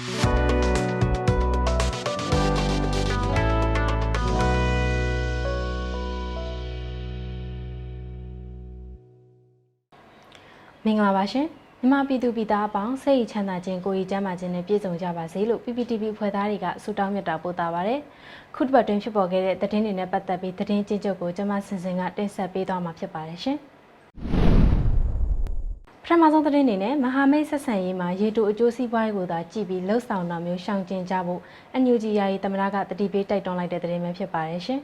မင်္ဂလာပါရှင်မြမပြည်သူပြည်သားအပေါင်းစိတ်ချမ်းသာခြင်းကိုယ်ရည်ကျန်းမာခြင်းနဲ့ပြည့်စုံကြပါစေလို့ PPTV ဖွဲ့သားတွေကဆုတောင်းမြတ်တာပို့တာပါတယ်ခုတစ်ပတ်တွင်ဖြစ်ပေါ်ခဲ့တဲ့သတင်းတွေနဲ့ပတ်သက်ပြီးသတင်းချင်းချုပ်ကိုကျွန်မစင်စင်ကတင်ဆက်ပေးသွားမှာဖြစ်ပါတယ်ရှင်ပ ထမဆုံးသတင်းအနေနဲ့မဟာမိတ်ဆက်ဆံရေးမှာရေတိုအကျိုးစီးပွားရေးကိုသာကြည့်ပြီးလှုပ်ဆောင်တာမျိုးရှောင်ကျဉ်ကြဖို့ NUG ယာယီသမရကတတိပေးတိုက်တွန်းလိုက်တဲ့သတင်းပဲဖြစ်ပါတယ်ရှင်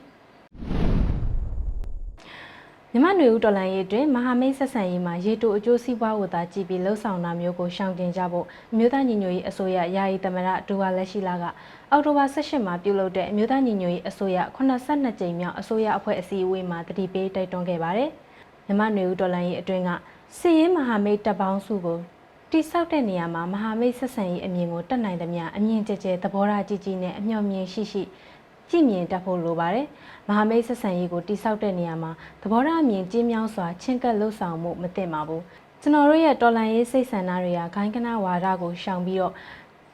မြမနွေဦးတော်လန်ရေးအတွင်းမဟာမိတ်ဆက်ဆံရေးမှာရေတိုအကျိုးစီးပွားကိုသာကြည့်ပြီးလှုပ်ဆောင်တာမျိုးကိုရှောင်ကျဉ်ကြဖို့အမျိုးသားညီညွတ်ရေးအစိုးရယာယီသမရဒူဝါလက်ရှိလာကအောက်တိုဘာ18မှာပြုလုပ်တဲ့အမျိုးသားညီညွတ်ရေးအစိုးရ82ကြိမ်မြောက်အစိုးရအဖွဲ့အစည်းအဝေးမှာတတိပေးတိုက်တွန်းခဲ့ပါတယ်။မြမနွေဦးတော်လန်ရေးအတွင်းက စီရင်မဟာမိတ်တပ်ပေါင်းစုကိုတိဆောက်တဲ့နေရာမှာမဟာမိတ်ဆက်ဆံရေးအမြင်ကိုတက်နိုင်သမျှအမြင်ကျကျသဘောထားကြီးကြီးနဲ့အမျှော်မြင်ရှိရှိကြည်မြင်တတ်ဖို့လိုပါတယ်။မဟာမိတ်ဆက်ဆံရေးကိုတိဆောက်တဲ့နေရာမှာသဘောထားအမြင်ကျင်းမြောင်းစွာချင်းကပ်လှုပ်ဆောင်မှုမသင့်ပါဘူး။ကျွန်တော်တို့ရဲ့တော်လန်ရေးစိတ်ဆန္ဒတွေကဂိုင်းကနဝါဒကိုရှောင်ပြီးတော့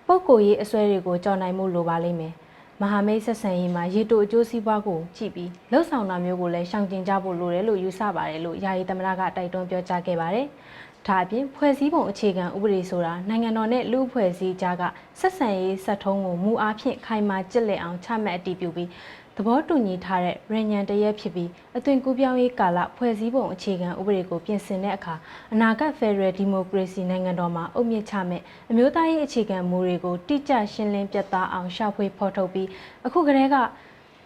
ပုပ်ကိုရေးအစွဲတွေကိုကြော်နိုင်မှုလိုပါလိမ့်မယ်။ မဟာမိတ်ဆက်ဆံရေးမှာရေတိုအကျိုးစီးပွားကိုကြည့်ပြီးလှုပ်ဆောင်တာမျိုးကိုလည်းရှောင်ကျဉ်ကြဖို့လိုတယ်လို့ယူဆပါတယ်လို့ယာယီသမရကတိုက်တွန်းပြောကြားခဲ့ပါတယ်။ဒါအပြင်ဖွဲ့စည်းပုံအခြေခံဥပဒေဆိုတာနိုင်ငံတော်နဲ့လူ့အဖွဲ့အစည်းကြားကဆက်ဆံရေးစက်ထုံးကိုမူအားဖြင့်ခိုင်မာကျစ်လက်အောင်ချမှတ်အတည်ပြုပြီး သဘောတူညီထားတဲ့ရညံတရက်ဖြစ်ပြီးအသွင်ကူးပြောင်းရေးကာလဖွဲ့စည်းပုံအခြေခံဥပဒေကိုပြင်ဆင်တဲ့အခါအနာဂတ်ဖက်ဒရယ်ဒီမိုကရေစီနိုင်ငံတော်မှာအုတ်မြစ်ချမဲ့အမျိုးသားရေးအခြေခံမူတွေကိုတိကျရှင်းလင်းပြတ်သားအောင်ရှာဖွေဖော်ထုတ်ပြီးအခုကတည်းက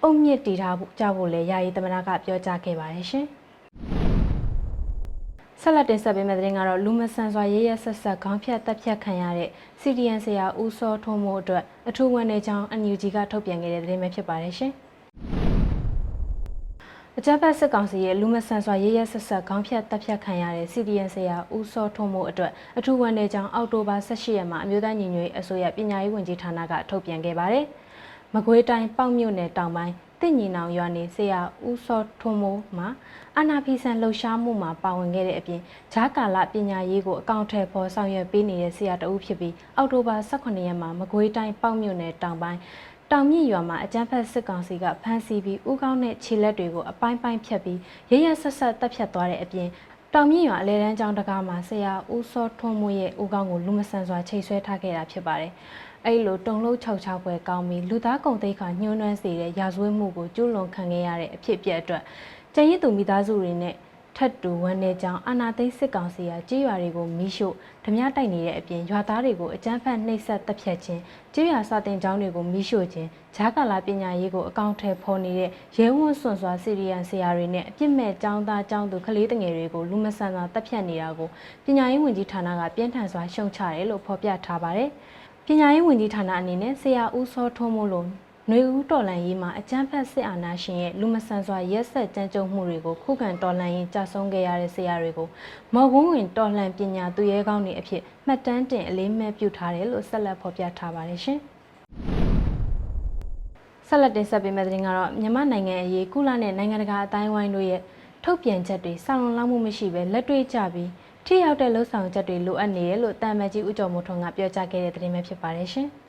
အုတ်မြစ်တည်ထားဖို့ကြဖို့လဲယာယီသမနာကပြောကြားခဲ့ပါတယ်ရှင်ဆက်လက်တင်ဆက်ပေးမယ့်သတင်းကတော့လူမဆန်စွာရဲရဲဆက်ဆက်ခေါင်းဖြတ်တက်ဖြတ်ခံရတဲ့ CDN ဆရာဦးစောထုံးမို့အတွက်အထူးဝန်နေကြောင်း NUG ကထုတ်ပြန်ခဲ့တဲ့သတင်းပဲဖြစ်ပါတယ်ရှင်။ အကြမ်းဖက်စစ်ကောင်စီရဲ့လူမဆန်စွာရဲရဲဆက်ဆက်ခေါင်းဖြတ်တပ်ဖြတ်ခံရတဲ့ CDN ဆရာဦးစောထုံးမို့အတွက်အထူးဝန်နေကြောင်းအောက်တိုဘာ18ရက်မှာအမျိုးသားညီညွတ်ရေးအစိုးရပညာရေးဝန်ကြီးဌာနကထုတ်ပြန်ခဲ့ပါတယ်။မကွေးတိုင်းပေါ့မြို့နယ်တောင်ပိုင်းတင့်ညီနောင်ရွာနေဆရာဦးစောထွန်းမိုးမှာအာနာဖီဆန်လှုပ်ရှားမှုမှာပါဝင်ခဲ့တဲ့အပြင်ဂျားကာလပညာရေးကိုအကောင့်ထဲပေါ်ဆောင်ရွက်ပေးနေတဲ့ဆရာတဦးဖြစ်ပြီးအောက်တိုဘာ18ရက်မှာမကွေးတိုင်းပေါ့မြို့နယ်တောင်ပိုင်း တောင်မြင့်ရွာမှာအကြမ်းဖက်စစ်ကောင်စီကဖမ်းဆီးပြီးဥကောင်းနဲ့ခြေလက်တွေကိုအပိုင်းပိုင်းဖြတ်ပြီးရရဆက်ဆက်တပ်ဖြတ်သွားတဲ့အပြင်တောင်မြင့်ရွာအလဲတန်းကျောင်းတကားမှာဆရာဦးစောထွန်းမိုးရဲ့ဥကောင်းကိုလူမဆန်စွာချိတ်ဆွဲထားခဲ့တာဖြစ်ပါတယ်။အဲ့လိုတုံလုံး၆၆ပွဲကောင်းပြီးလူသားကုံသိက္ခာညှိုးနှွမ်းစေတဲ့ရာဇဝတ်မှုကိုကျူးလွန်ခံခဲ့ရတဲ့အဖြစ်အပျက်အတွက်ကျန်ရစ်သူမိသားစုတွေနဲ့ ထပ်တူဝန်နေကြောင်းအာနာသိန်းစစ်ကောင်စီကကြေးရွာတွေကိုမီးရှို့ဓမြတိုက်နေတဲ့အပြင်ရွာသားတွေကိုအကြမ်းဖက်နှိပ်စက်တပ်ဖြတ်ခြင်းကြေးရွာစာတင်ကျောင်းတွေကိုမီးရှို့ခြင်းဂျားကာလာပညာရေးကိုအကောင့်ထဲဖော်နေတဲ့ရဲဝန်းစွန်စွာစီရီယန်ဆရာတွေနဲ့အပြစ်မဲ့ကျောင်းသားကျောင်းသူကလေးငယ်တွေကိုလူမဆန်စွာတပ်ဖြတ်နေတာကိုပညာရေးဝန်ကြီးဌာနကပြင်းထန်စွာရှုံချတယ်လို့ဖော်ပြထားပါတယ်ပညာရေးဝန်ကြီးဌာနအနေနဲ့ဆရာဦးစောထွန်းမို့လို့ ຫນွေဦးတော်လန်ရေးမှာအကြမ်းဖက်စစ်အာဏာရှင်ရဲ့လူမဆန်စွာရက်ဆက်ကြမ်းကြုတ်မှုတွေကိုခုခံတော်လှန်ရေးကြဆုံးခဲ့ရတဲ့ဆရာတွေကိုမော်ဝန်းဝင်တော်လှန်ပညာသူရဲကောင်းတွေအဖြစ်မှတ်တမ်းတင်အလေးမဲ့ပြုထားတယ်လို့ဆက်လက်ဖော်ပြထားပါတယ်ရှင်။ဆက်လက်တင်ဆက်ပေးမယ့်သတင်းကတော့မြန်မာနိုင်ငံအရေးကုလနဲ့နိုင်ငံတကာအတိုင်းအဝိုင်းတို့ရဲ့ထုတ်ပြန်ချက်တွေဆောင်းလုံလောက်မှုမရှိဘဲလက်တွေ့ကြပြီးထိရောက်တဲ့လှုပ်ဆောင်ချက်တွေလိုအပ်နေတယ်လို့တာမန်ကြီးဦးကျော်မိုးထွန်းကပြောကြားခဲ့တဲ့သတင်းပဲဖြစ်ပါတယ်ရှင်။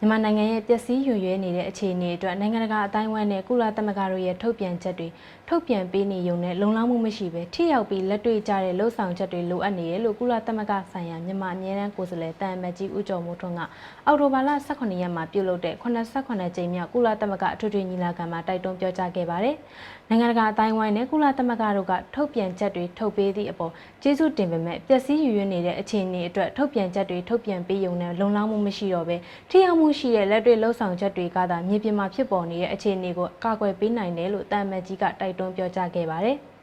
မြန်မာနိုင်ငံရဲ့ပျက်စီးယွံ့ရွဲနေတဲ့အခြေအနေအတွက်နိုင်ငံတကာအတိုင်းအဝိုင်းနဲ့ကုလသမဂ္ဂတို့ရဲ့ထုတ်ပြန်ချက်တွေထုတ်ပြန်ပေးနေုံနဲ့လုံလောက်မှုမရှိဘဲထိရောက်ပြီးလက်တွေ့ကျတဲ့လှုပ်ဆောင်ချက်တွေလိုအပ်နေတယ်လို့ကုလသမဂ္ဂဆိုင်ရာမြန်မာအမြဲတမ်းကိုယ်စားလှယ်တန်မတ်ကြီးဦးကျော်မိုးထွန်းကအော်တိုဘာလ18ရက်မှာပြုလုပ်တဲ့89ကြိမ်မြောက်ကုလသမဂ္ဂအထွေထွေညီလာခံမှာတိုက်တွန်းပြောကြားခဲ့ပါတယ်။ နိုင်ငံတကာအတိုင်းအဝိုင်းနဲ့ကုလသမဂ္ဂတို့ကထုတ်ပြန်ချက်တွေထုတ်ပေးသည့်အပေါ်ကျေးဇူးတင်ပေမဲ့ပျက်စီးယူရနေတဲ့အခြေအနေအတွက်ထုတ်ပြန်ချက်တွေထုတ်ပြန်ပေးုံနဲ့လုံလောက်မှုမရှိတော့ဘဲထိရောက်မှုရှိတဲ့လက်တွေ့လှုပ်ဆောင်ချက်တွေကသာမြေပြင်မှာဖြစ်ပေါ်နေတဲ့အခြေအနေကိုကာကွယ်ပေးနိုင်တယ်လို့တာမန်ကြီးကတိုက်တွန်းပြောကြားခဲ့ပါတယ်။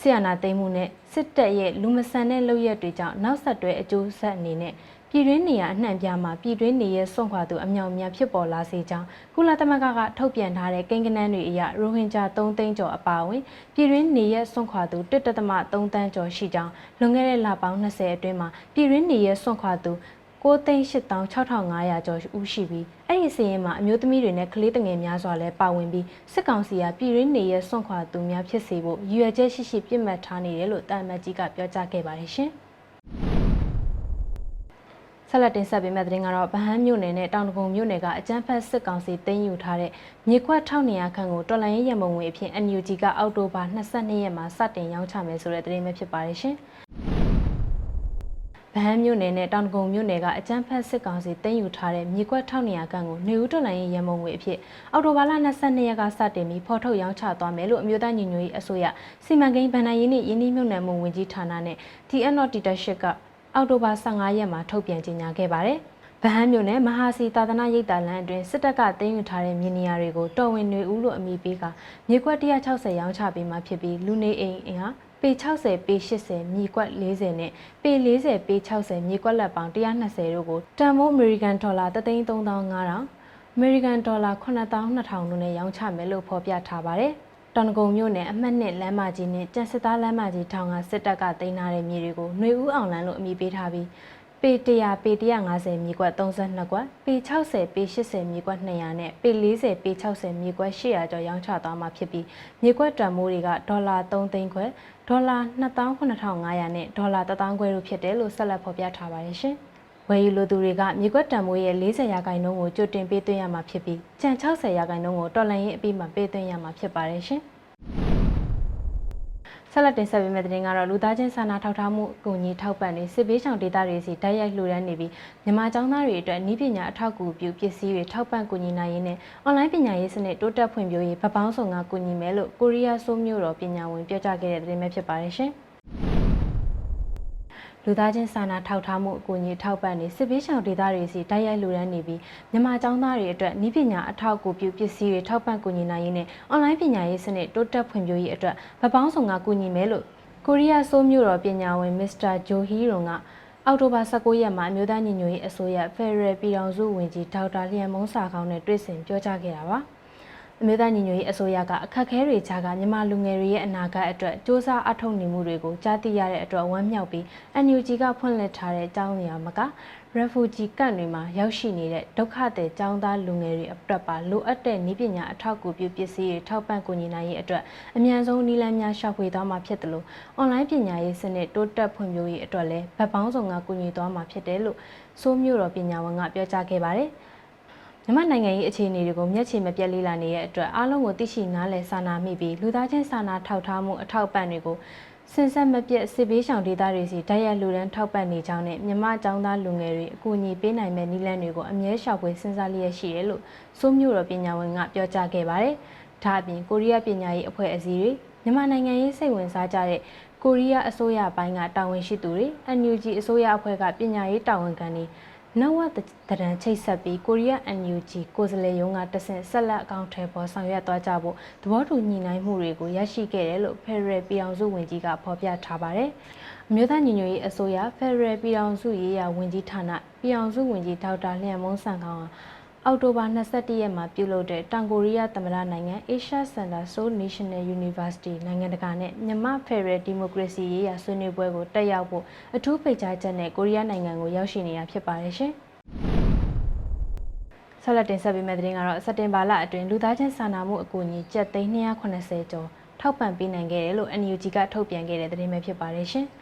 ဆီယနာသိမ်းမှုနဲ့စစ်တပ်ရဲ့လူမဆန်တဲ့လုပ်ရက်တွေကြောင့်နောက်ဆက်တွဲအကျိုးဆက်အနေနဲ့ ပြည်တွင်းနေရအနှံ့ပြားမှာပြည်တွင်းနေရစွန့်ခွာသူအမြောက်အများဖြစ်ပေါ်လာစေကြောင်းကုလသမဂ္ဂကထုတ်ပြန်ထားတဲ့ကိန်းဂဏန်းတွေအရရိုဟင်ဂျာ3သိန်းကျော်အပါအဝင်ပြည်တွင်းနေရစွန့်ခွာသူ1.3တန်းကျော်ရှိကြောင်းလွန်ခဲ့တဲ့လပေါင်း20အတွင်းမှာပြည်တွင်းနေရစွန့်ခွာသူ9,8500ကျော်ဦးရှိပြီးအဲ့ဒီစီးရင်မှာအမျိုးသမီးတွေနဲ့ကလေးငယ်များစွာလည်းပါဝင်ပြီးစစ်ကောင်စီကပြည်ရင်းနေရစွန့်ခွာသူများဖြစ်စေဖို့ရည်ရွယ်ချက်ရှိရှိပြစ်မှတ်ထားနေတယ်လို့တာမတ်ကြီးကပြောကြားခဲ့ပါတယ်ရှင်။ဆ ဆက်လက်တင်ဆက်ပေးမယ့်သတင်းကတော့ဗဟန်းမြို့နယ်နဲ့တောင်တကုံမြို့နယ်ကအကြမ်းဖက်စစ်ကောင်စီတင်ယူထားတဲ့မြေခွက်1200ခန့်ကိုတော်လိုင်းရေးရမုံငွေအဖြစ် NUG ကအောက်တိုဘာ22ရက်မှာစတင်ရောင်းချမယ်ဆိုတဲ့သတင်းပဲဖြစ်ပါတယ်ရှင်။ဗဟန်းမြို့နယ်နဲ့တောင်တကုံမြို့နယ်ကအကြမ်းဖက်စစ်ကောင်စီတင်ယူထားတဲ့မြေခွက်1200ခန့်ကိုနေဦးတော်လိုင်းရေးရမုံငွေအဖြစ်အောက်တိုဘာလ22ရက်ကစတင်ပြီးဖော်ထုတ်ရောင်းချသွားမယ်လို့အမျိုးသားညီညွတ်ရေးအစိုးရစီမံကိန်းဗဏ္ဍာရေးနှင့်ယင်းနှိမ့်မြုံနယ်မှုဝန်ကြီးဌာနနဲ့ TNO Leadership က အောက်တိုဘာ15ရက်မှာထုတ်ပြန်ကြေညာခဲ့ပါတယ်။ဗဟန်းမြို့နယ်မဟာစီသာသနာရိပ်သာလမ်းအတွင်းစစ်တပ်ကတင်းယူထားတဲ့မြေနေရာတွေကိုတော်ဝင်တွေဦးလို့အမိပေးကမြေကွက်160ရောင်းချပေးမှဖြစ်ပြီးလူနေအိမ်အင်ဟာပေ60ပေ80မြေကွက်40နဲ့ပေ40ပေ60မြေကွက်လက်ပေါင်း120တို့ကိုတန်မိုးအမေရိကန်ဒေါ်လာ33500အမေရိကန်ဒေါ်လာ9200တို့နဲ့ရောင်းချမယ်လို့ဖော်ပြထားပါတယ်။ တောင်ကုံမြို့နယ်အမှတ်နှစ်လမ်းမကြီးနဲ့ကျန်စစ်သားလမ်းမကြီးထောင်ကစစ်တပ်ကတင်ထားတဲ့မြေတွေကိုຫນွေဦးအောင်လန်းလို့အမည်ပေးထားပြီးပေ100ပေ150မြေကွက်32ကွက်ပေ60ပေ80မြေကွက်200နဲ့ပေ40ပေ60မြေကွက်800ကျော်ရောင်းချသွားမှာဖြစ်ပြီးမြေကွက်တန်မိုးတွေကဒေါ်လာ3သိန်းခွဲဒေါ်လာ28500နဲ့ဒေါ်လာ1000ခွဲတို့ဖြစ်တယ်လို့ဆက်လက်ဖော်ပြထားပါတယ်ရှင်။ ဝယ်ယူလိုသူတွေကမြေကွက်တံမိုးရဲ့40ရာခိုင်နှုန်းကိုကြိုတင်ပေးသွင်းရမှာဖြစ်ပြီးကျန်60ရာခိုင်နှုန်းကိုတော်လန်ရင်အပြီးမှာပေးသွင်းရမှာဖြစ်ပါတယ်ရှင်။ဆက်လက်တင်ဆက်ပေးမယ့်သတင်းကတော့လူသားချင်းစာနာထောက်ထားမှုအကူအညီထောက်ပံ့နေစစ်ဘေးရှောင်ဒေသတွေစီတိုက်ရိုက်လှူဒန်းနေပြီးမြန်မာကျောင်းသားတွေအတွက်ဤပညာအထောက်အကူပြုပစ္စည်းတွေထောက်ပံ့ကူညီနိုင်ရင်းနဲ့အွန်လိုင်းပညာရေးစနစ်တိုးတက်ဖွံ့ဖြိုးရေးဗပောင်းဆောင်ကကူညီမယ်လို့ကိုရီးယားဆိုးမျိုးတော်ပညာဝင်ပြောကြားခဲ့တဲ့သတင်းပဲဖြစ်ပါတယ်ရှင်။ လူသားချင်းစာနာထောက်ထားမှုအကူအညီထောက်ပံ့နေစစ်ပေးရှောင်ဒေသတွေစီတိုက်ရိုက်လူရန်နေပြီးမြန်မာကျောင်းသားတွေအတွက်ဤပညာအထောက်အကူပြုပစ္စည်းတွေထောက်ပံ့ကူညီနိုင်ရင်းနဲ့အွန်လိုင်းပညာရေးစနစ်တိုးတက်ဖွံ့ဖြိုးရေးအတွက်ဗပောင်းဆောင်ကကူညီမယ်လို့ကိုရီးယားဆိုးမျိုးတော်ပညာဝင်မစ္စတာဂျိုဟီရွန်ကအောက်တိုဘာ19ရက်မှာအမျိုးသားညီညွတ်ရေးအစိုးရဖက်ဒရယ်ပြည်ထောင်စုဝန်ကြီးဒေါက်တာလျံမုံစာခေါင်းနဲ့တွေ့ဆုံပြောကြားခဲ့တာပါ။ အမျိုးသားညီညွတ်ရေးအစိုးရကအခက်အခဲတွေကြားကမြန်မာလူငယ်တွေရဲ့အနာဂတ်အတွက်စ조사အထောက်နေမှုတွေကိုကြားသိရတဲ့အတွက်ဝမ်းမြောက်ပြီး NUG ကဖွင့်လှစ်ထားတဲ့ကျောင်းနေရာမှာက refugee camp တွေမှာရောက်ရှိနေတဲ့ဒုက္ခသည်ကျောင်းသားလူငယ်တွေအတွက်ပါလိုအပ်တဲ့နည်းပညာအထောက်အကူပြုပစ္စည်းတွေထောက်ပံ့ကူညီနိုင်ရေးအတွက်အမြန်ဆုံးနည်းလမ်းများရှာဖွေသွားမှာဖြစ်တယ်လို့ online ပညာရေးစနစ်တိုးတက်ဖွံ့ဖြိုးရေးအတွက်လည်းဗတ်ပေါင်းစုံကကူညီသွားမှာဖြစ်တယ်လို့စိုးမျိုးတော်ပညာဝန်ကပြောကြားခဲ့ပါတယ်။ မြန်မာနိုင်ငံရေးအခြေအနေတွေကိုမျက်ခြေမပြတ်လေးလာနေတဲ့အတွက်အားလုံးကိုသိရှိနားလည်စာနာမိပြီးလူသားချင်းစာနာထောက်ထားမှုအထောက်ပံ့တွေကိုစင်ဆက်မပြတ်စစ်ဘေးရှောင်ဒေသတွေစီတိုက်ရိုက်လူရန်ထောက်ပံ့နေကြောင်းနဲ့မြမအကြောင်းသားလူငယ်တွေအကူအညီပေးနိုင်မဲ့နည်းလမ်းတွေကိုအမြဲရှောက်ဖွေစဉ်းစားလျက်ရှိတယ်လို့စိုးမျိုးတော်ပညာဝင်ကပြောကြားခဲ့ပါတယ်။ဒါအပြင်ကိုရီးယားပညာရေးအဖွဲ့အစည်းတွေမြန်မာနိုင်ငံရေးစိတ်ဝင်စားကြတဲ့ကိုရီးယားအစိုးရပိုင်းကတာဝန်ရှိသူတွေ NUG အစိုးရအဖွဲ့ကပညာရေးတာဝန်ခံတွေ နဝတရန်ချိတ်ဆက်ပြီးကိုရီးယား NUG ကိုယ်စားလှယ်ရုံးကတဆင့်ဆက်လက်အကောင့်ထဲပေါ်ဆောင်ရွက်သွားကြဖို့သဘောတူညီနိုင်မှုတွေကိုရရှိခဲ့တယ်လို့ Federal ပြည်အောင်စုဝန်ကြီးကဖော်ပြထားပါတယ်။အမျိုးသားညီညွတ်ရေးအစိုးရ Federal ပြည်အောင်စုရေးရာဝန်ကြီးဌာနပြည်အောင်စုဝန်ကြီးဒေါက်တာလျံမုံဆန်ကောင် အောက်တိုဘာ22ရက်မှာပြုလုပ်တဲ့တောင်ကိုရီးယားသမ္မတနိုင်ငံ Asia Center Seoul National University နိုင်ငံတကာနဲ့မြန်မာဖယ်ရယ်ဒီမိုကရေစီရေးရာဆွေးနွေးပွဲကိုတက်ရောက်ဖို့အထူးဖိတ်ကြားချက်နဲ့ကိုရီးယားနိုင်ငံကိုရောက်ရှိနေတာဖြစ်ပါတယ်ရှင်။ဆက်လက်တင်ဆက်ပေးမယ့်သတင်းကတော့စက်တင်ဘာလအတွင်းလူသားချင်းစာနာမှုအကူအညီကျပ်သိန်း280ကျော်ထောက်ပံ့ပေးနိုင်ခဲ့တယ်လို့ NUG ကထုတ်ပြန်ခဲ့တဲ့သတင်းပဲဖြစ်ပါတယ်ရှင်။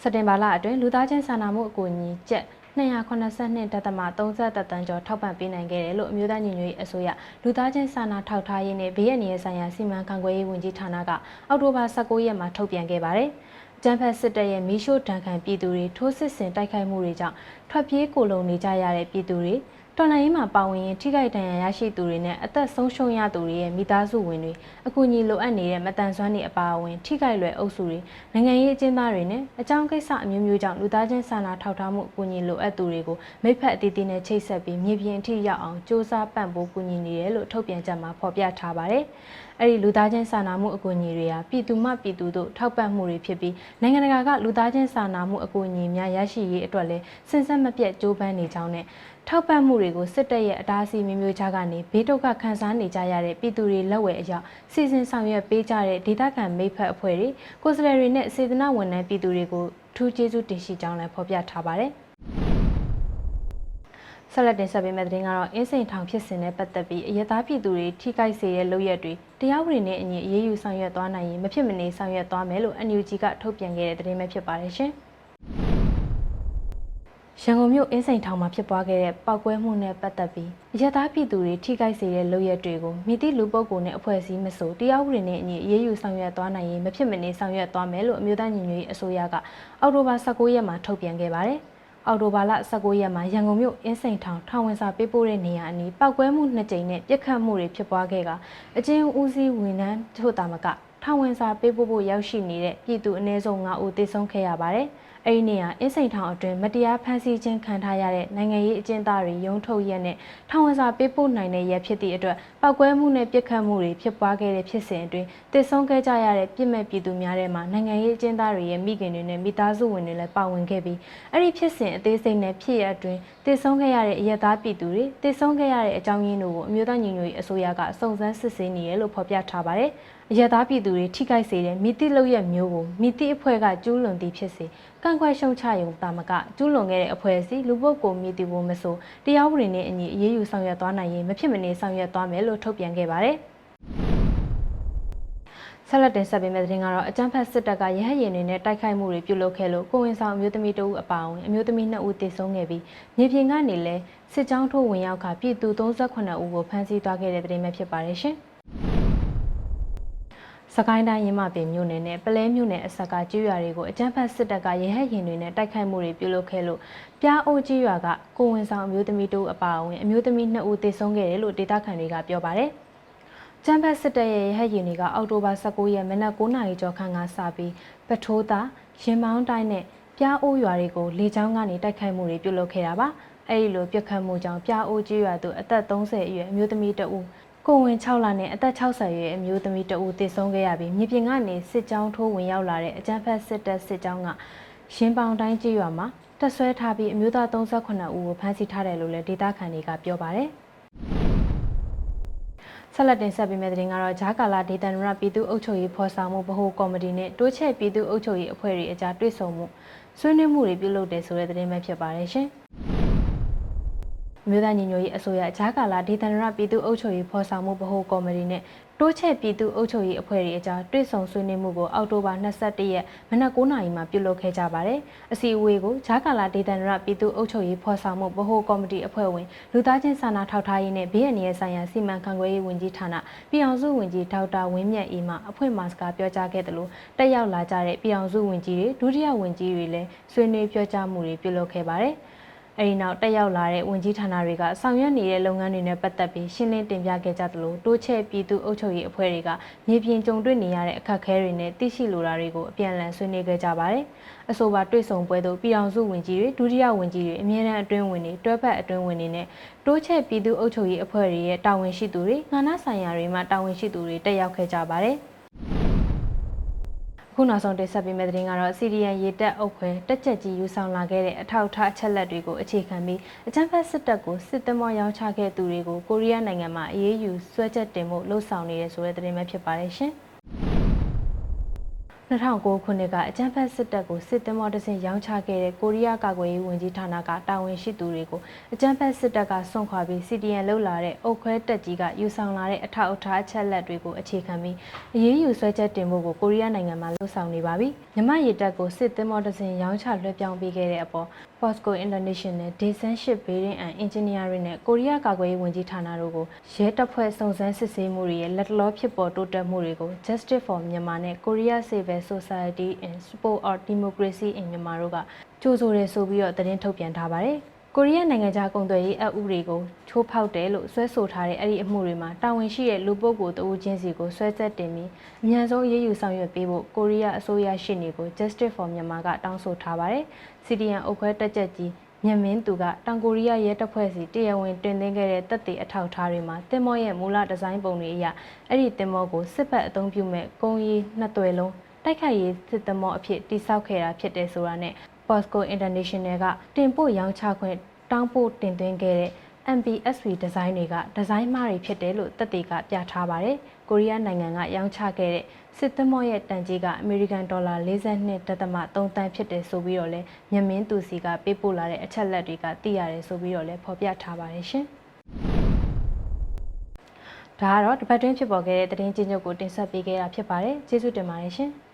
စက်တင်ဘာလအတွင်းလူသားချင်းစာနာမှုအကူအညီကျပ်280 282.33တန်ကျော်ထောက်ပံ့ပေးနိုင်ခဲ့တယ်လို့အမျိုးသားညီညွတ်ရေးအစိုးရလူသားချင်းစာနာထောက်ထားရေးနဲ့ဘေးရန်ရည်ဆိုင်ရာစီမံခန့်ခွဲရေးဝန်ကြီးဌာနကအောက်တိုဘာ19ရက်မှာထုတ်ပြန်ခဲ့ပါတယ်။ကျန်းဖက်စစ်တပ်ရဲ့မီးရှို့တံခံပြည်သူတွေထိုးစစ်ဆင်တိုက်ခိုက်မှုတွေကြောင့်ထွက်ပြေးကိုလုံနေကြရတဲ့ပြည်သူတွေ၊ တော်လှန်ရေးမှာပါဝင်ရင်ထိခိုက်ဒဏ်ရာရရှိသူတွေနဲ့အသက်ဆုံးရှုံးရသူတွေရဲ့မိသားစုဝင်တွေအကူအညီလိုအပ်နေတဲ့မတန်ဆွမ်းတွေအပါအဝင်ထိခိုက်လွယ်အုပ်စုတွေနိုင်ငံရေးအကျဉ်းသားတွေနဲ့အကြောင်းကိစ္စအမျိုးမျိုးကြောင့်လူသားချင်းစာနာထောက်ထားမှုအကူအညီလိုအပ်သူတွေကိုမိဖက်အသီးသီးနဲ့ချိတ်ဆက်ပြီးမြေပြင်အထိရောက်အောင်စ조사ပံ့ပိုးကူညီနေတယ်လို့ထုတ်ပြန်ချက်မှာဖော်ပြထားပါတယ်။အဲ့ဒီလူသားချင်းစာနာမှုအကူအညီတွေဟာပြည်သူမှပြည်သူတို့ထောက်ပံ့မှုတွေဖြစ်ပြီးနိုင်ငံတကာကလူသားချင်းစာနာမှုအကူအညီများရရှိရေးအတွက်လည်းစဉ်ဆက်မပြတ်ကြိုးပမ်းနေကြောင်းနဲ့ ထောက်ပံ့မှုတွေကိုစစ်တပ်ရဲ့အတားအဆီးမျိုးမျိုးချကနေဘေးဒုက္ခခံစားနေကြရတဲ့ပြည်သူတွေလက်ဝဲအရောက်စီစဉ်ဆောင်ရွက်ပေးကြတဲ့ဒေသခံမိဖက်အဖွဲ့တွေကိုယ်စားလှယ်တွေနဲ့စေတနာဝန်ထမ်းပြည်သူတွေကိုထူးကျေးဇူးတင်ရှိကြောင်းလည်းဖော်ပြထားပါတယ်။ဆက်လက်တင်ဆက်ပေးမယ့်သတင်းကတော့အင်းစိန်ထောင်ဖြစ်စဉ်နဲ့ပတ်သက်ပြီးအရသားပြည်သူတွေထိခိုက်စေတဲ့လုပ်ရက်တွေတရားဝင်နဲ့အညီအရေးယူဆောင်ရွက်သွားနိုင်ရင်မဖြစ်မနေဆောင်ရွက်သွားမယ်လို့ NUG ကထုတ်ပြန်ခဲ့တဲ့သတင်းပဲဖြစ်ပါတယ်ရှင်။ ရန်ကုန်မြို့အင်းစိန်ထောင်မှာဖြစ်ပွားခဲ့တဲ့ပောက်ကွဲမှုနဲ့ပတ်သက်ပြီးအရက်သားပြည်သူတွေထိခိုက်စေတဲ့လုပ်ရက်တွေကိုမိသည့်လူပုဂ္ဂိုလ်နဲ့အဖွဲ့အစည်းမဆိုတရားဥပဒေနဲ့အညီအရေးယူဆောင်ရွက်သွားနိုင်ရင်မဖြစ်မနေဆောင်ရွက်သွားမယ်လို့အမျိုးသားညီညွတ်ရေးအစိုးရကအောက်တိုဘာ19ရက်မှာထုတ်ပြန်ခဲ့ပါတယ်။အောက်တိုဘာလ19ရက်မှာရန်ကုန်မြို့အင်းစိန်ထောင်ထောင်ဝင်စာပေးပို့တဲ့နေရာအနီးပောက်ကွဲမှုနှစ်ကြိမ်နဲ့ပြစ်ခတ်မှုတွေဖြစ်ပွားခဲ့ကအချင်းဦးစီးဝန်ထမ်းတို့တာမကထောင်ဝင်စာပေးပို့ဖို့ရောက်ရှိနေတဲ့ပြည်သူအနည်းဆုံး9ဦးသေဆုံးခဲ့ရပါတယ်။ အဲ့ဒီနေရာအင်းစိန်ထောင်အတွင်းမတရားဖမ်းဆီးခြင်းခံထားရတဲ့နိုင်ငံရေးအကျဉ်းသားတွေရုံးထုတ်ရက်နဲ့ထောင်ဝင်စာပေးပို့နိုင်တဲ့ရက်ဖြစ်သည့်အတွက်ပောက်ကွဲမှုနဲ့ပြစ်ခတ်မှုတွေဖြစ်ပွားခဲ့တဲ့ဖြစ်စဉ်အတွင်းတစ်ဆုံးခဲ့ကြရတဲ့ပြည်မဲ့ပြည်သူများထဲမှာနိုင်ငံရေးအကျဉ်းသားတွေရဲ့မိခင်တွေနဲ့မိသားစုဝင်တွေလည်းပါဝင်ခဲ့ပြီးအဲ့ဒီဖြစ်စဉ်အသေးစိတ်နဲ့ဖြစ်ရအတွင်းတစ်ဆုံးခဲ့ရတဲ့အရက်သားပြည်သူတွေတစ်ဆုံးခဲ့ရတဲ့အကြောင်းရင်းတို့ကိုအမျိုးသားညီညွတ်ရေးအစိုးရကစုံစမ်းစစ်ဆေးနေတယ်လို့ဖော်ပြထားပါတယ်။ အရသာပြည်သူတွေထိခိုက်စေတဲ့မိတိလောက်ရမျိုးကိုမိတိအဖွဲ့ကကျူးလွန်သည်ဖြစ်စေကန့်ခွဲရှုံချရုံတာမကကျူးလွန်ခဲ့တဲ့အဖွဲ့အစည်းလူပုဂ္ဂိုလ်မိတိဘုံမဆိုတရားဥပဒေနဲ့အညီအရေးယူဆောင်ရွက်သွားနိုင်ရင်မဖြစ်မနေဆောင်ရွက်သွားမယ်လို့ထုတ်ပြန်ခဲ့ပါတယ်ဆက်လက်တင်ဆက်ပေးမယ့်သတင်းကတော့အကြမ်းဖက်စစ်တပ်ကရဟတ်ရင်တွေနဲ့တိုက်ခိုက်မှုတွေပြုလုပ်ခဲ့လို့ကိုဝင်ဆောင်အမျိုးသမီးတဦးအပါအဝင်အမျိုးသမီး2ဦးသေဆုံးခဲ့ပြီးမြေပြင်ကနေလည်းစစ်ကြောင်းထိုးဝင်ရောက်ကပြည်သူ38ဦးကိုဖမ်းဆီးသွားခဲ့တဲ့သတင်းပဲဖြစ်ပါတယ်ရှင်။ စကိုင်းတိုင်းရင်းမပင်မြို့နယ်နဲ့ပလဲမြို့နယ်အစက်ကကျွရွာတွေကိုအကြမ်းဖက်စစ်တပ်ကရဲဟက်ရင်တွေနဲ့တိုက်ခိုက်မှုတွေပြုလုပ်ခဲ့လို့ပြားအိုကျွရွာကကိုဝင်ဆောင်အမျိုးသမီးတို့အပါအဝင်အမျိုးသမီး2ဦးသေဆုံးခဲ့တယ်လို့ဒေသခံတွေကပြောပါတယ်။ကျန်းဖက်စစ်တပ်ရဲ့ရဟတ်ရင်တွေကအောက်တိုဘာ19ရက်မနက်9:00နာရီကျော်ခန့်ကစပြီးပထိုးသားရင်မောင်းတိုင်းနဲ့ပြားအိုးရွာတွေကိုလေကြောင်းကနေတိုက်ခိုက်မှုတွေပြုလုပ်ခဲ့တာပါ။အဲဒီလိုပြစ်ခတ်မှုကြောင့်ပြားအိုးကျွရွာသူအသက်30အရွယ်အမျိုးသမီးတဦး ကိုဝင်6လနဲ့အသက်60ရွယ်အမျိုးသမီးတဦးသေဆုံးခဲ့ရပြီးမြေပြင်ကနေစစ်ကြောင်းထိုးဝင်ရောက်လာတဲ့အကြမ်းဖက်စစ်တပ်စစ်ကြောင်းကရင်းပေါင်တိုင်းကြေးရွာမှာတက်ဆွဲထားပြီးအမျိုးသား38ဦးကိုဖမ်းဆီးထားတယ်လို့လည်းဒေသခံတွေကပြောပါတယ်ဆက်လက်တင်ဆက်ပေးမယ့်သတင်းကတော့ဂျာကာလာဒေသနရပြည်သူ့အုပ်ချုပ်ရေးဖော်ဆောင်မှုဗဟိုကော်မတီနဲ့တိုးချဲ့ပြည်သူ့အုပ်ချုပ်ရေးအဖွဲ့တွေအကြားတွေ့ဆုံမှုဆွေးနွေးမှုတွေပြုလုပ်တယ်ဆိုတဲ့သတင်းပဲဖြစ်ပါတယ်ရှင်။ မြို့သားညီညွတ်ရေးအစိုးရဂျာကာလာဒေသန္တရပြည်သူ့အုပ်ချုပ်ရေးဖော်ဆောင်မှုဗဟိုကော်မတီနဲ့တိုးချဲ့ပြည်သူ့အုပ်ချုပ်ရေးအဖွဲ့တွေအကြားတွေ့ဆုံဆွေးနွေးမှုကိုအောက်တိုဘာ22ရက်မနက်9:00နာရီမှာပြုလုပ်ခဲ့ကြပါတယ်။အစည်းအဝေးကိုဂျာကာလာဒေသန္တရပြည်သူ့အုပ်ချုပ်ရေးဖော်ဆောင်မှုဗဟိုကော်မတီအဖွဲ့ဝင်လူသားချင်းစာနာထောက်ထားရေးနဲ့ဘေးအန္တရာယ်ဆိုင်ရာစီမံခန့်ခွဲရေးဝန်ကြီးဌာနပြည်အောင်စုဝန်ကြီးဒေါက်တာဝင်းမြတ်အေးမှအဖွဲ့မှစကားပြောကြားခဲ့တယ်လို့တက်ရောက်လာကြတဲ့ပြည်အောင်စုဝန်ကြီးတွေဒုတိယဝန်ကြီးတွေလည်းဆွေးနွေးပြောကြားမှုတွေပြုလုပ်ခဲ့ပါတယ်။ အဲဒီနောက်တက်ရောက်လာတဲ့ဝန်ကြီးဌာနတွေကဆောင်ရွက်နေတဲ့လုပ်ငန်းတွေနဲ့ပတ်သက်ပြီးရှင်းလင်းတင်ပြခဲ့ကြသလိုတိုးချဲ့ပြည်သူ့အုပ်ချုပ်ရေးအဖွဲ့တွေကမြေပြင်ကြုံတွေ့နေရတဲ့အခက်အခဲတွေနဲ့သိရှိလိုတာတွေကိုအပြန်အလှန်ဆွေးနွေးခဲ့ကြပါတယ်။အဆိုပါတွေ့ဆုံပွဲသို့ပြည်အောင်စုဝန်ကြီးတွေဒုတိယဝန်ကြီးတွေအမြဲတမ်းအတွင်းဝင်တွေတွဲဖက်အတွင်းဝင်တွေနဲ့တိုးချဲ့ပြည်သူ့အုပ်ချုပ်ရေးအဖွဲ့တွေရဲ့တာဝန်ရှိသူတွေငါးနာဆိုင်ရာတွေမှတာဝန်ရှိသူတွေတက်ရောက်ခဲ့ကြပါတယ်။ ခုနောက်ဆုံးတင်ဆက်ပေးမယ့်သတင်းကတော့ CDN ရေတက်အုပ်ခွဲတက်ချက်ကြီးယူဆောင်လာခဲ့တဲ့အထောက်အထားအချက်လက်တွေကိုအခြေခံပြီးအကြမ်းဖက်စစ်တပ်ကိုစစ်တမောရောင်းချခဲ့သူတွေကိုကိုရီးယားနိုင်ငံမှာအေးအေးယူဆွဲချက်တင်မှုလှုံ့ဆော်နေတယ်ဆိုတဲ့သတင်းပဲဖြစ်ပါတယ်ရှင်။ 2009ခုနှစ်ကအကြမ်းဖက်စစ်တပ်ကိုစစ်သည်မောတစင်ရောင်းချခဲ့တဲ့ကိုရီးယားကာကွယ်ရေးဝန်ကြီးဌာနကတာဝန်ရှိသူတွေကိုအကြမ်းဖက်စစ်တပ်ကဆွန့်ခွာပြီး CDN လှုပ်လာတဲ့အုတ်ခွဲတက်ကြီးကယူဆောင်လာတဲ့အထောက်အထားအချက်လက်တွေကိုအခြေခံပြီးအရေးယူဆွဲချက်တင်ဖို့ကိုကိုရီးယားနိုင်ငံမှာလှုပ်ဆောင်နေပါပြီ။မြမရေတပ်ကိုစစ်သည်မောတစင်ရောင်းချလွှဲပြောင်းပေးခဲ့တဲ့အပေါ် Posco International Design Ship Building and Engineering နဲ့ကိုရီးယားကာကွယ်ရေးဝန်ကြီးဌာနတို့ကိုရဲတပ်ဖွဲ့စုံစမ်းစစ်ဆေးမှုတွေရဲ့လက်တလောဖြစ်ပေါ်တိုးတက်မှုတွေကို Justice for Myanmar နဲ့ Korea Civil Society in Support of Democracy in Myanmar တို့ကကြိုးဆိုတယ်ဆိုပြီးတော့သတင်းထုတ်ပြန်ထားပါတယ်။ ကိုရီးယားနိုင်ငံခြားကုန်သွယ်ရေးအအုပ်တွေကိုချိုးဖောက်တယ်လို့ဆွဲဆိုထားတဲ့အဲ့ဒီအမှုတွေမှာတာဝန်ရှိတဲ့လူပုဂ္ဂိုလ်တဦးချင်းစီကိုဆွဲဆက်တင်ပြီးအမြန်ဆုံးရေးယူဆောင်ရွက်ပေးဖို့ကိုရီးယားအစိုးရရှေ့နေကို Justice for Myanmar ကတောင်းဆိုထားပါတယ်။ CDN အုပ်ခွဲတက်ချက်ကြီးမြင့်မင်းသူကတောင်ကိုရီးယားရဲတပ်ဖွဲ့စီတရားဝင်တင်သွင်းခဲ့တဲ့တပ်တွေအထောက်ထားတွေမှာတင်မောရဲ့မူလဒီဇိုင်းပုံတွေအရအဲ့ဒီတင်မောကိုစစ်ဘက်အသုံးပြုမဲ့ကုန်းရီနှစ်သွယ်လုံးတိုက်ခိုက်ရေးစစ်သမောအဖြစ်တိစောက်ခဲ့တာဖြစ်တယ်ဆိုတာနဲ့ Posco International ကတင်ပို့ရောင်းချခွင့်တောင်းပို့တင်သွင်းခဲ့တဲ့ MPSV ဒီဇိုင်းတွေကဒီဇိုင်းမားတွေဖြစ်တယ်လို့တပ်တွေကပြထားပါတယ်။ကိုရီးယားနိုင်ငံကရောင်းချခဲ့တဲ့စစ်သမောရဲ့တန်ကြီးကအမေရိကန်ဒေါ်လာ42.3တန်းဖြစ်တယ်ဆိုပြီးတော့လဲမြမင်းသူစီကပေးပို့လာတဲ့အချက်လက်တွေကသိရတယ်ဆိုပြီးတော့လဲဖော်ပြထားပါတယ်ရှင်။ဒါကတော့တပတ်တွင်းဖြစ်ပေါ်ခဲ့တဲ့သတင်းချင်းချုပ်ကိုတင်ဆက်ပေးခဲ့တာဖြစ်ပါတယ်။ကျေးဇူးတင်ပါတယ်ရှင်။